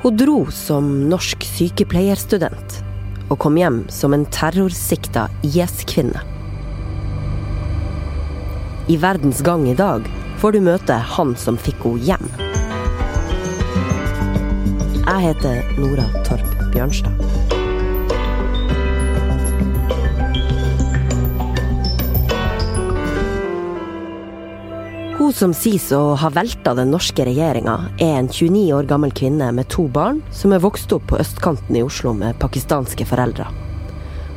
Hun dro som norsk sykepleierstudent, og kom hjem som en terrorsikta IS-kvinne. I Verdens Gang i dag får du møte han som fikk henne hjem. Jeg heter Nora Torp Bjørnstad. Hun som sies å ha velta den norske regjeringa, er en 29 år gammel kvinne med to barn som er vokst opp på østkanten i Oslo med pakistanske foreldre.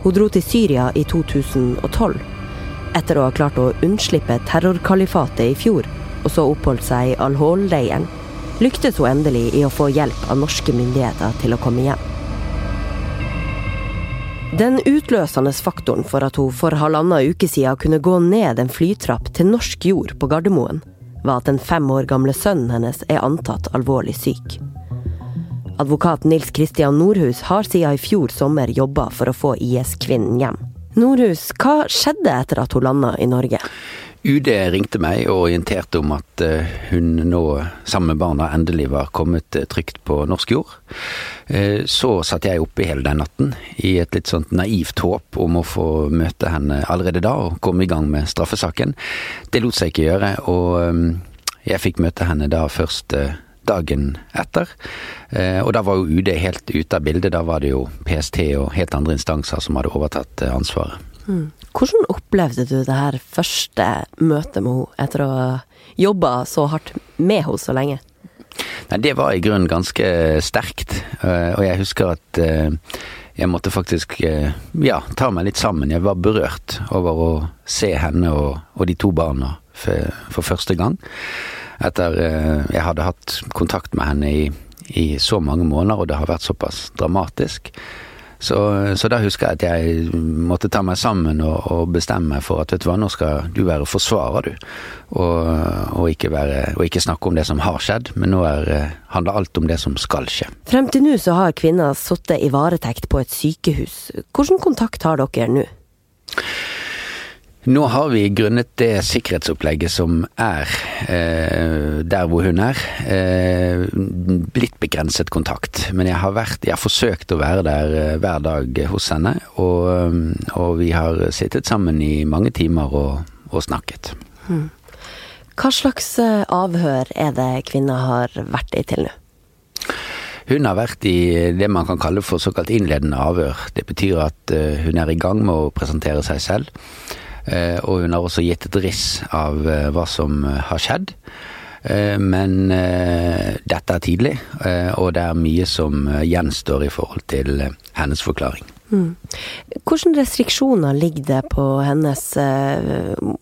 Hun dro til Syria i 2012, etter å ha klart å unnslippe terrorkalifatet i fjor, og så oppholdt seg i Al-Hol-leiren, lyktes hun endelig i å få hjelp av norske myndigheter til å komme hjem. Den utløsende faktoren for at hun for halvannen uke siden kunne gå ned en flytrapp til norsk jord på Gardermoen, var at den fem år gamle sønnen hennes er antatt alvorlig syk. Advokat Nils Kristian Nordhus har siden i fjor sommer jobba for å få IS-kvinnen hjem. Nordhus, hva skjedde etter at hun landa i Norge? UD ringte meg og orienterte om at eh, hun nå sammen med barna endelig var kommet eh, trygt på norsk jord. Eh, så satt jeg oppe hele den natten i et litt sånt naivt håp om å få møte henne allerede da og komme i gang med straffesaken. Det lot seg ikke gjøre, og jeg fikk møte henne da først dagen etter. Og da var jo UD helt ute av bildet. Da var det jo PST og helt andre instanser som hadde overtatt ansvaret. Mm. Hvordan opplevde du det her første møtet med henne, etter å ha jobba så hardt med henne så lenge? Nei, det var i grunnen ganske sterkt, eh, og jeg husker at eh, jeg måtte faktisk eh, ja, ta meg litt sammen. Jeg var berørt over å se henne og, og de to barna for, for, første gang. Etter jeg hadde hatt kontakt med henne i, i så mange måneder, og det har vært såpass dramatisk. Så, så, da husker jeg at jeg måtte ta meg sammen og, og bestemme for at vet du hva, nå skal du være forsvarer, du. Og, og, ikke, være, og ikke, snakke om det som har skjedd, men nå er, handler alt om det som skal skje. Frem til nå så har kvinner sittet i varetekt på et sykehus. Hvilken kontakt har dere nå? Nå har vi grunnet det sikkerhetsopplegget som er eh, der hvor hun er, eh, blitt begrenset kontakt. Men jeg har, vært, jeg har forsøkt å være der eh, hver dag hos henne, og, eh, og, vi har sittet sammen i mange timer og, og snakket. Hmm. Hva slags eh, avhør er det kvinner har vært i til nå? Hun har vært i det man kan kalle for såkalt innledende avhør. Det betyr at hun er i gang med å presentere seg selv. Eh, og hun har også gitt et riss av eh, hva som eh, har skjedd. Men dette er tidlig, og det er mye som gjenstår i forhold til hennes forklaring. Mm. Hvilke restriksjoner ligger det på hennes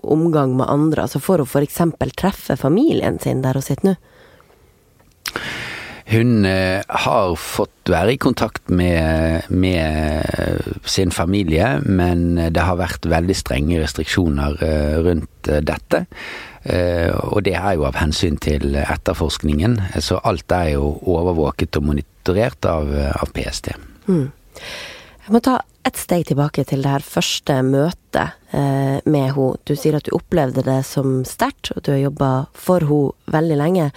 omgang med andre? Altså For å f.eks. treffe familien sin der hun sitter nå? Hun eh, har fått være i kontakt med, med, sin familie, men det har vært veldig strenge restriksjoner eh, rundt eh, dette. Og det er jo av hensyn til etterforskningen. Så alt er jo overvåket og monitorert av, av PST. Mm. Jeg må ta et steg tilbake til det her første møtet med henne. Du sier at du opplevde det som sterkt, og du har jobba for henne veldig lenge.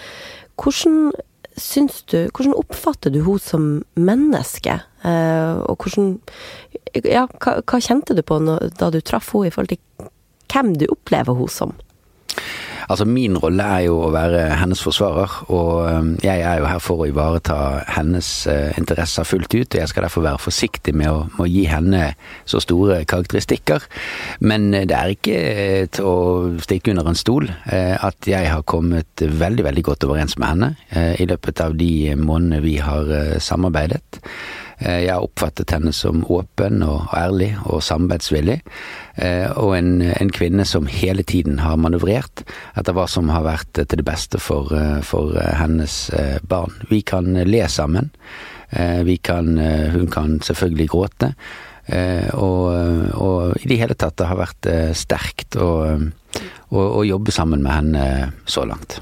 Hvordan syns du Hvordan oppfatter du henne som menneske? Eh, og hvordan Ja, hva, hva kjente du på når, da du traff henne, i forhold til hvem du opplever henne som? Altså Min rolle er jo å være hennes forsvarer, og um, jeg er jo her for å ivareta hennes uh, interesser fullt ut. og Jeg skal derfor være forsiktig med å, med å gi henne så store karakteristikker. Men uh, det er ikke uh, til å stikke under en stol at jeg har kommet veldig, veldig godt overens med henne i løpet av de månedene vi har samarbeidet. Eh, jeg har oppfattet henne som åpen og ærlig og samarbeidsvillig, eh, og en, en, kvinne som hele tiden har manøvrert etter hva som har vært til det beste for, eh, for hennes barn. Vi kan le sammen. Kan, hun kan selvfølgelig gråte. Og, og, i det hele tatt det har vært sterkt å, å, å jobbe sammen med henne så langt.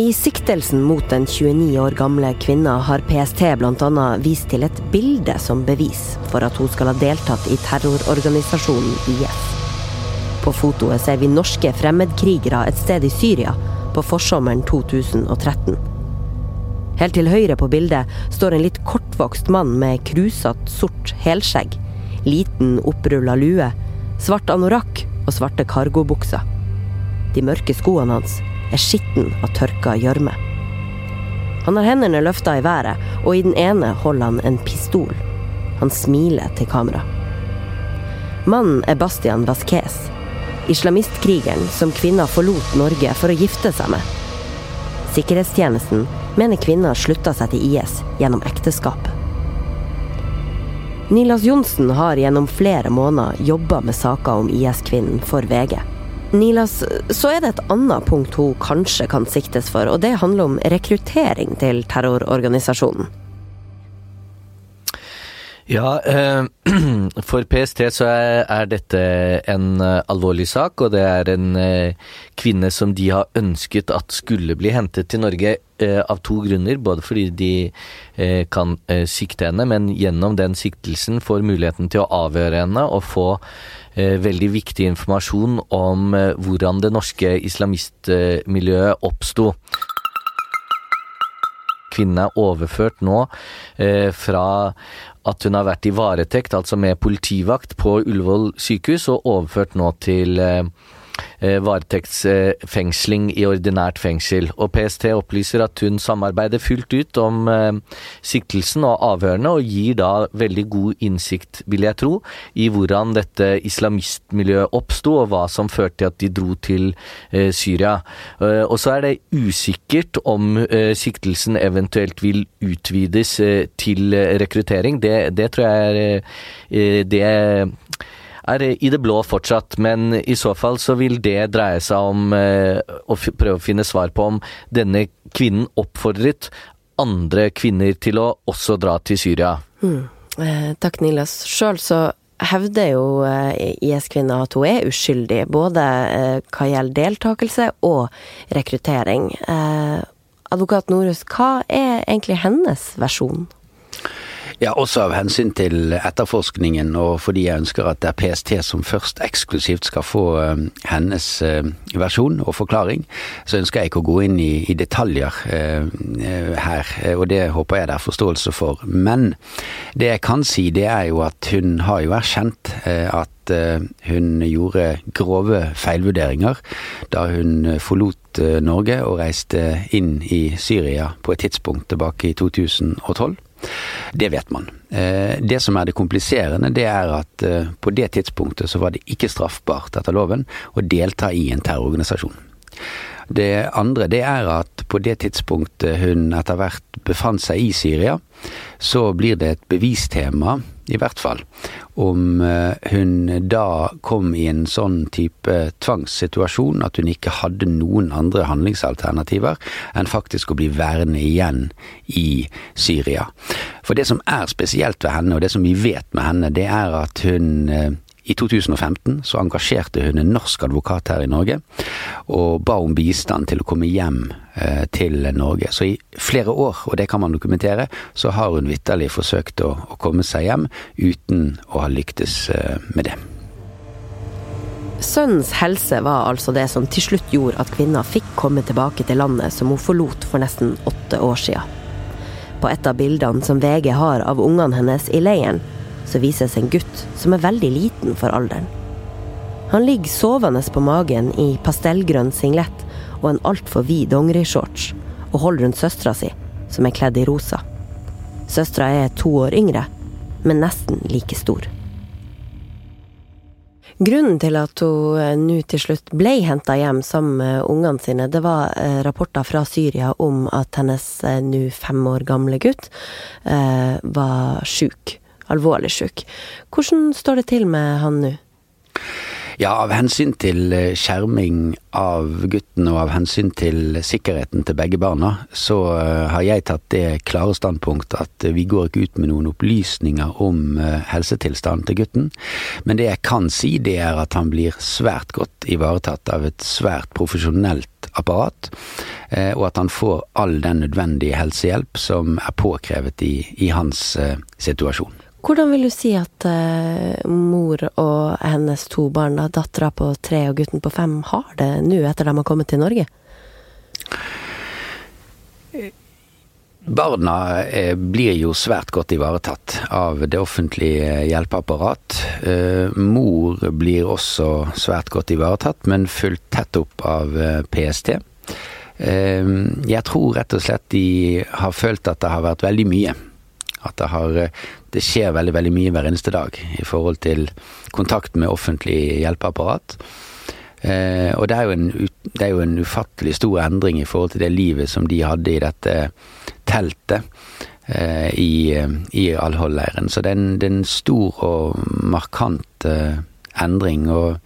I siktelsen mot den 29 år gamle kvinna har PST bl.a. vist til et bilde som bevis for at hun skal ha deltatt i terrororganisasjonen IS. På fotoet ser vi norske fremmedkrigere et sted i Syria på forsommeren 2013. Helt til høyre på bildet står en litt kortvokst mann med krusete, sort helskjegg, liten, opprulla lue, svart anorakk og svarte cargobukser. De mørke skoene hans er skitten av tørka gjørme. Han har hendene løfta i været, og i den ene holder han en pistol. Han smiler til kamera. Mannen er Bastian Vasquez, islamistkrigeren som kvinna forlot Norge for å gifte seg med. Sikkerhetstjenesten mener kvinna slutta seg til IS gjennom ekteskapet. Nilas Johnsen har gjennom flere måneder jobba med saker om IS-kvinnen for VG. Nilas, så er det et annet punkt hun kanskje kan siktes for, og det handler om rekruttering til terrororganisasjonen. Ja, eh, for PST så er, dette en eh, alvorlig sak, og det er en eh, kvinne som de har ønsket at skulle bli hentet til Norge av to grunner. Både fordi de kan sikte henne, men gjennom den siktelsen får muligheten til å avhøre henne og få veldig viktig informasjon om hvordan det norske islamistmiljøet oppsto kvinnen er overført nå eh, fra at hun har vært i varetekt, altså med politivakt, på Ullevål sykehus, og overført nå til eh, varetektsfengsling i ordinært fengsel. Og PST opplyser at hun samarbeider fullt ut om eh, siktelsen og avhørene, og gir da veldig god innsikt, vil jeg tro, i hvordan dette islamistmiljøet oppsto, og hva som førte til at de dro til eh, Syria. Og så er det usikkert om siktelsen eventuelt vil utvides til rekruttering. Det, det tror jeg er det er i det blå fortsatt, men i så fall så vil det dreie seg om eh, å prøve å finne svar på om denne kvinnen oppfordret andre kvinner til å også dra til Syria. Mm. Takk, Nilas. Sjøl så hevder jo eh, IS-kvinna at hun er uskyldig, både hva gjelder deltakelse og rekruttering. Advokat Norhus, hva er egentlig hennes versjon? Ja, også av hensyn til etterforskningen, og fordi jeg ønsker at det er PST som først eksklusivt skal få uh, hennes uh, versjon og forklaring, så ønsker jeg ikke å gå inn i, i detaljer uh, her, og det håper jeg det er forståelse for. Men det jeg kan si, det er jo at hun har jo erkjent at hun gjorde grove feilvurderinger da hun forlot Norge og reiste inn i Syria på et tidspunkt tilbake i 2012. Det vet man. Eh, det som er det kompliserende, det er at eh, på det tidspunktet så var det ikke straffbart etter loven å delta i en terrororganisasjon. Det andre det er at på det tidspunktet hun etter hvert befant seg i Syria, så blir det et bevistema, i hvert fall, om eh, hun da kom i en sånn type tvangssituasjon at hun ikke hadde noen andre handlingsalternativer enn faktisk å bli værende igjen i Syria. For det som er spesielt ved henne, og det som vi vet med henne, det er at hun eh, i 2015 så engasjerte hun en norsk advokat her i Norge, og ba om bistand til å komme hjem eh, til Norge. Så i flere år, og det kan man dokumentere, så har hun vitterlig forsøkt å, å, komme seg hjem uten å ha lyktes eh, med det. Sønnens helse var altså det som til slutt gjorde at kvinna fikk komme tilbake til landet som hun forlot for nesten åtte år siden. På et av bildene som VG har av ungene hennes i leiren, så vises en gutt som er veldig liten for alderen. Han ligger sovende på magen i pastellgrønn singlet og en altfor vid dongerishorts, og holder rundt søstera si, som er kledd i rosa. Søstera er to år yngre, men nesten like stor. Grunnen til at hun nå til slutt ble henta hjem sammen med ungene sine, det var eh, rapporter fra Syria om at hennes eh, nå fem år gamle gutt eh, var sjuk alvorlig syk. Hvordan står det til med han nå? Ja, av hensyn til eh, skjerming av gutten og av hensyn til sikkerheten til begge barna, så eh, har jeg tatt det klare standpunkt at vi går ikke ut med noen opplysninger om eh, helsetilstanden til gutten. Men det jeg kan si, det er at han blir svært godt ivaretatt av et svært profesjonelt apparat, og at han får all den nødvendige helsehjelp som er påkrevet i, i hans situasjon. Hvordan vil du si at uh, mor og hennes to barn, dattera på tre og gutten på fem, har det nå etter de har kommet til Norge? Barna eh, blir jo svært godt ivaretatt av det offentlige hjelpeapparat. Eh, mor blir også svært godt ivaretatt, men fulgt tett opp av eh, PST. Jeg tror rett og slett de har følt at det har vært veldig mye. At det, har, det skjer veldig, veldig mye hver eneste dag i forhold til kontakt med offentlig hjelpeapparat. Eh, og det er, en, det er, jo en, ufattelig stor endring i forhold til det livet som de hadde i dette teltet eh, i, i Al-Hol-leiren. Så det er, en, det er, en, stor og markant eh, endring. Og,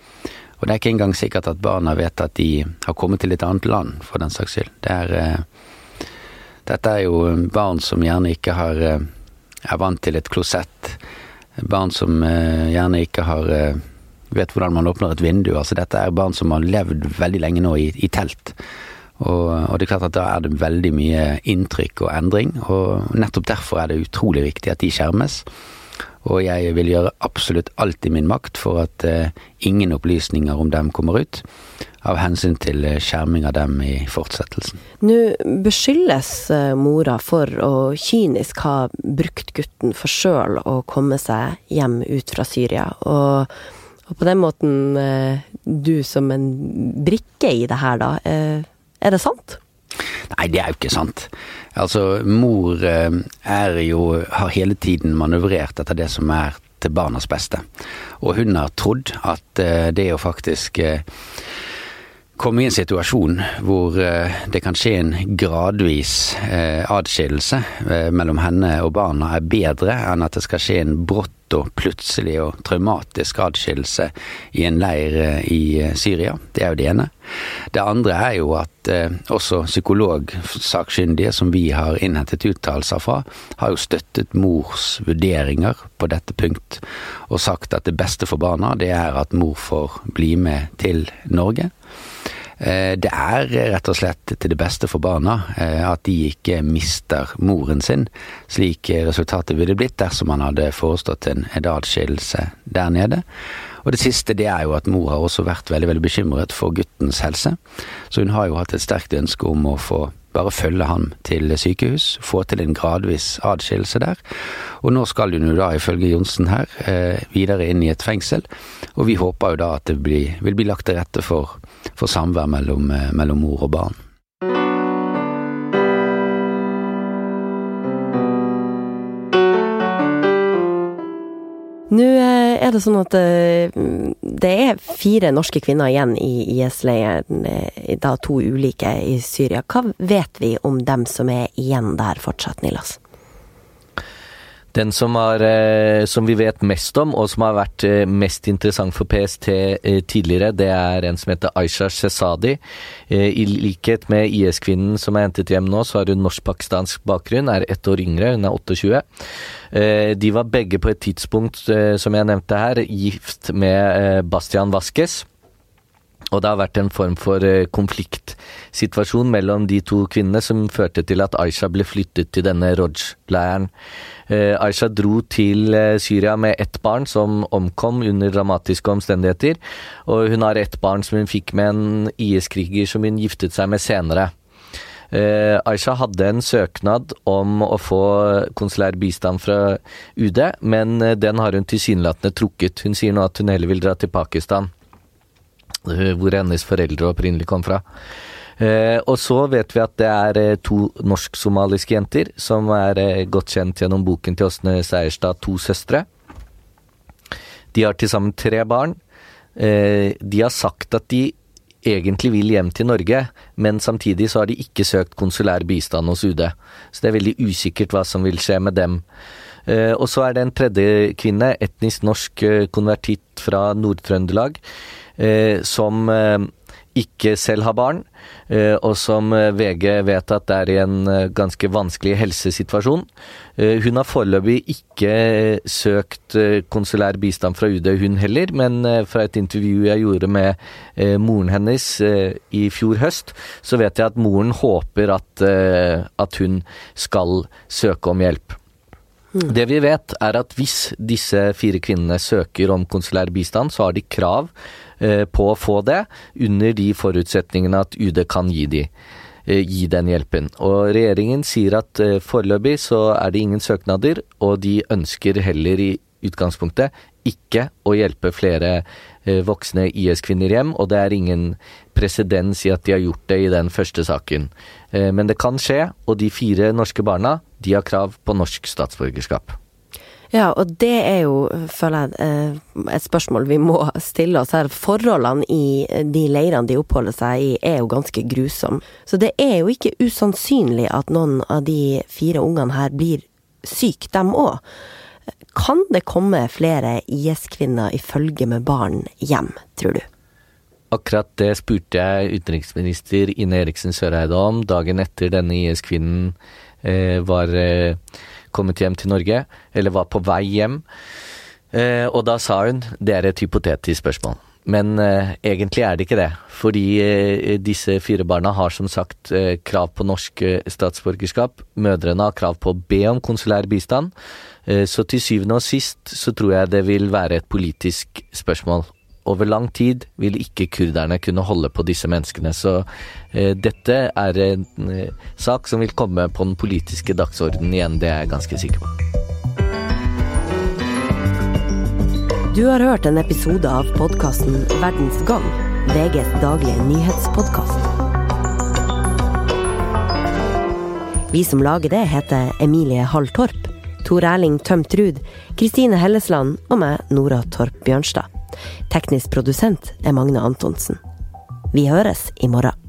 og, det er ikke engang sikkert at barna vet at de har kommet til et annet land, for den saks skyld. Det er, eh, dette er jo barn som gjerne ikke har, eh, er vant til et klosett. Barn som eh, gjerne ikke har vet hvordan man åpner et vindu. Altså dette er barn som har levd veldig lenge nå i, i telt. Og, og, det er klart at da er det veldig mye inntrykk og endring, og nettopp derfor er det utrolig viktig at de skjermes. Og jeg vil gjøre absolutt alt i min makt for at uh, ingen opplysninger om dem kommer ut, av hensyn til uh, skjerming av dem i fortsettelsen. Nå beskyldes uh, mora for å kynisk ha brukt gutten for sjøl å komme seg hjem ut fra Syria. og og på den måten eh, du som en brikke i det her, da. Eh, er det sant? Nei, det er jo ikke sant. Altså, mor eh, er jo har hele tiden manøvrert etter det som er til barnas beste. Og hun har trodd at det å faktisk komme i en situasjon hvor det kan skje en gradvis adskillelse mellom henne og barna, er bedre enn at det skal skje en brått og plutselig og traumatisk adskillelse i en leir eh, i eh, Syria. Det er jo det ene. Det andre er jo at eh, også psykologsakkyndige som vi har innhentet uttalelser fra, har jo støttet mors vurderinger på dette punkt, og sagt at det beste for barna det er at mor får bli med til Norge. Eh, det er rett og slett til det beste for barna eh, at de ikke mister moren sin, slik resultatet ville blitt dersom man hadde forestått en adskillelse der nede. Og det siste det er jo at mor har også vært veldig veldig bekymret for guttens helse. Så hun har jo hatt et sterkt ønske om å få bare følge ham til sykehus, få til en gradvis adskillelse der. Og nå skal hun jo da, ifølge Johnsen her, eh, videre inn i et fengsel. Og vi håper jo da at det blir, vil bli lagt til rette for, for samvær mellom, eh, mellom mor og barn. Nå eh, er det sånn at eh, det er fire norske kvinner igjen i IS-leiren, eh, da to ulike i Syria. Hva vet vi om dem som er igjen der fortsatt, Nilas? Den som, har, eh, som, vi vet mest om, og som har vært eh, mest interessant for PST eh, tidligere, det er en som heter Aisha Shesadi. I likhet med IS-kvinnen som er hentet hjem nå, så har hun norsk-pakistansk bakgrunn, er ett år yngre, hun er 28. De var begge på et tidspunkt, som jeg nevnte her, gift med Bastian Vasques. Og det har vært en form for konfliktsituasjon mellom de to kvinnene som førte til at Aisha ble flyttet til denne Roj-leiren. Eh, Aisha dro til eh, Syria med ett barn som omkom under dramatiske omstendigheter, og hun har ett barn som hun fikk med en IS-kriger som hun giftet seg med senere. Aisha hadde en søknad om å få konsulær bistand fra UD, men den har hun tilsynelatende trukket. Hun sier nå at hun heller vil dra til Pakistan, hvor hennes foreldre opprinnelig kom fra. Eh, og så vet vi at det er eh, to norsk-somaliske jenter som er eh, godt kjent gjennom boken til Åsne Seierstad, To søstre. De har til sammen tre barn. de har sagt at de egentlig vil hjem til Norge, men samtidig så har de ikke søkt konsulær bistand hos UD. Så det er veldig usikkert hva som vil skje med dem. Og så er det en tredje kvinne, etnisk norsk konvertitt fra Nord-Trøndelag, som ikke selv har barn, eh, og som eh, VG vet at det er i en eh, ganske vanskelig helsesituasjon. Hun har foreløpig ikke søkt konsulær bistand fra UD, hun heller, men fra et intervju jeg gjorde med moren hennes i fjor høst, så vet jeg at moren håper at, at hun skal søke om hjelp. Mm. Det vi vet, er at hvis disse fire kvinnene søker om konsulær bistand, så har de krav Eh, på å få det, under de forutsetningene at UD kan gi de. gi den hjelpen. Og regjeringen sier at foreløpig så er det ingen søknader, og de ønsker heller i utgangspunktet ikke å hjelpe flere voksne IS-kvinner hjem, og det er ingen presedens i at de har gjort det i den første saken. Men det kan skje, og de fire norske barna de har krav på norsk statsborgerskap. Ja, og det er jo, føler jeg, eh, et spørsmål vi må stille oss her. Forholdene i de leirene de oppholder seg i er jo ganske grusomme. Så det er jo ikke usannsynlig at noen av de fire ungene her blir syke, dem òg. Kan det komme flere IS-kvinner i følge med barn hjem, tror du? Akkurat det spurte jeg utenriksminister Ine Eriksen Søreide om dagen etter denne IS-kvinnen eh, var eh, kommet hjem til Norge, eller var på vei hjem. Eh, og da sa hun det er et hypotetisk spørsmål. Men eh, egentlig er det ikke det. Fordi eh, disse fire barna har som sagt eh, krav på norsk statsborgerskap. Mødrene har krav på å be om konsulær bistand. Eh, så til syvende og sist så tror jeg det vil være et politisk spørsmål over lang tid vil ikke kurderne kunne holde på disse menneskene. Så eh, dette er en eh, sak som vil komme på den politiske dagsordenen igjen, det er jeg ganske sikker på. Du har hørt en episode av podkasten Verdens gang, VGs daglige nyhetspodkast. Vi som lager det, heter Emilie Hall Torp, Tor Erling Tømt Ruud, Kristine Hellesland og meg, Nora Torp Bjørnstad. Teknisk produsent er Magne Antonsen. Vi høres i morgen.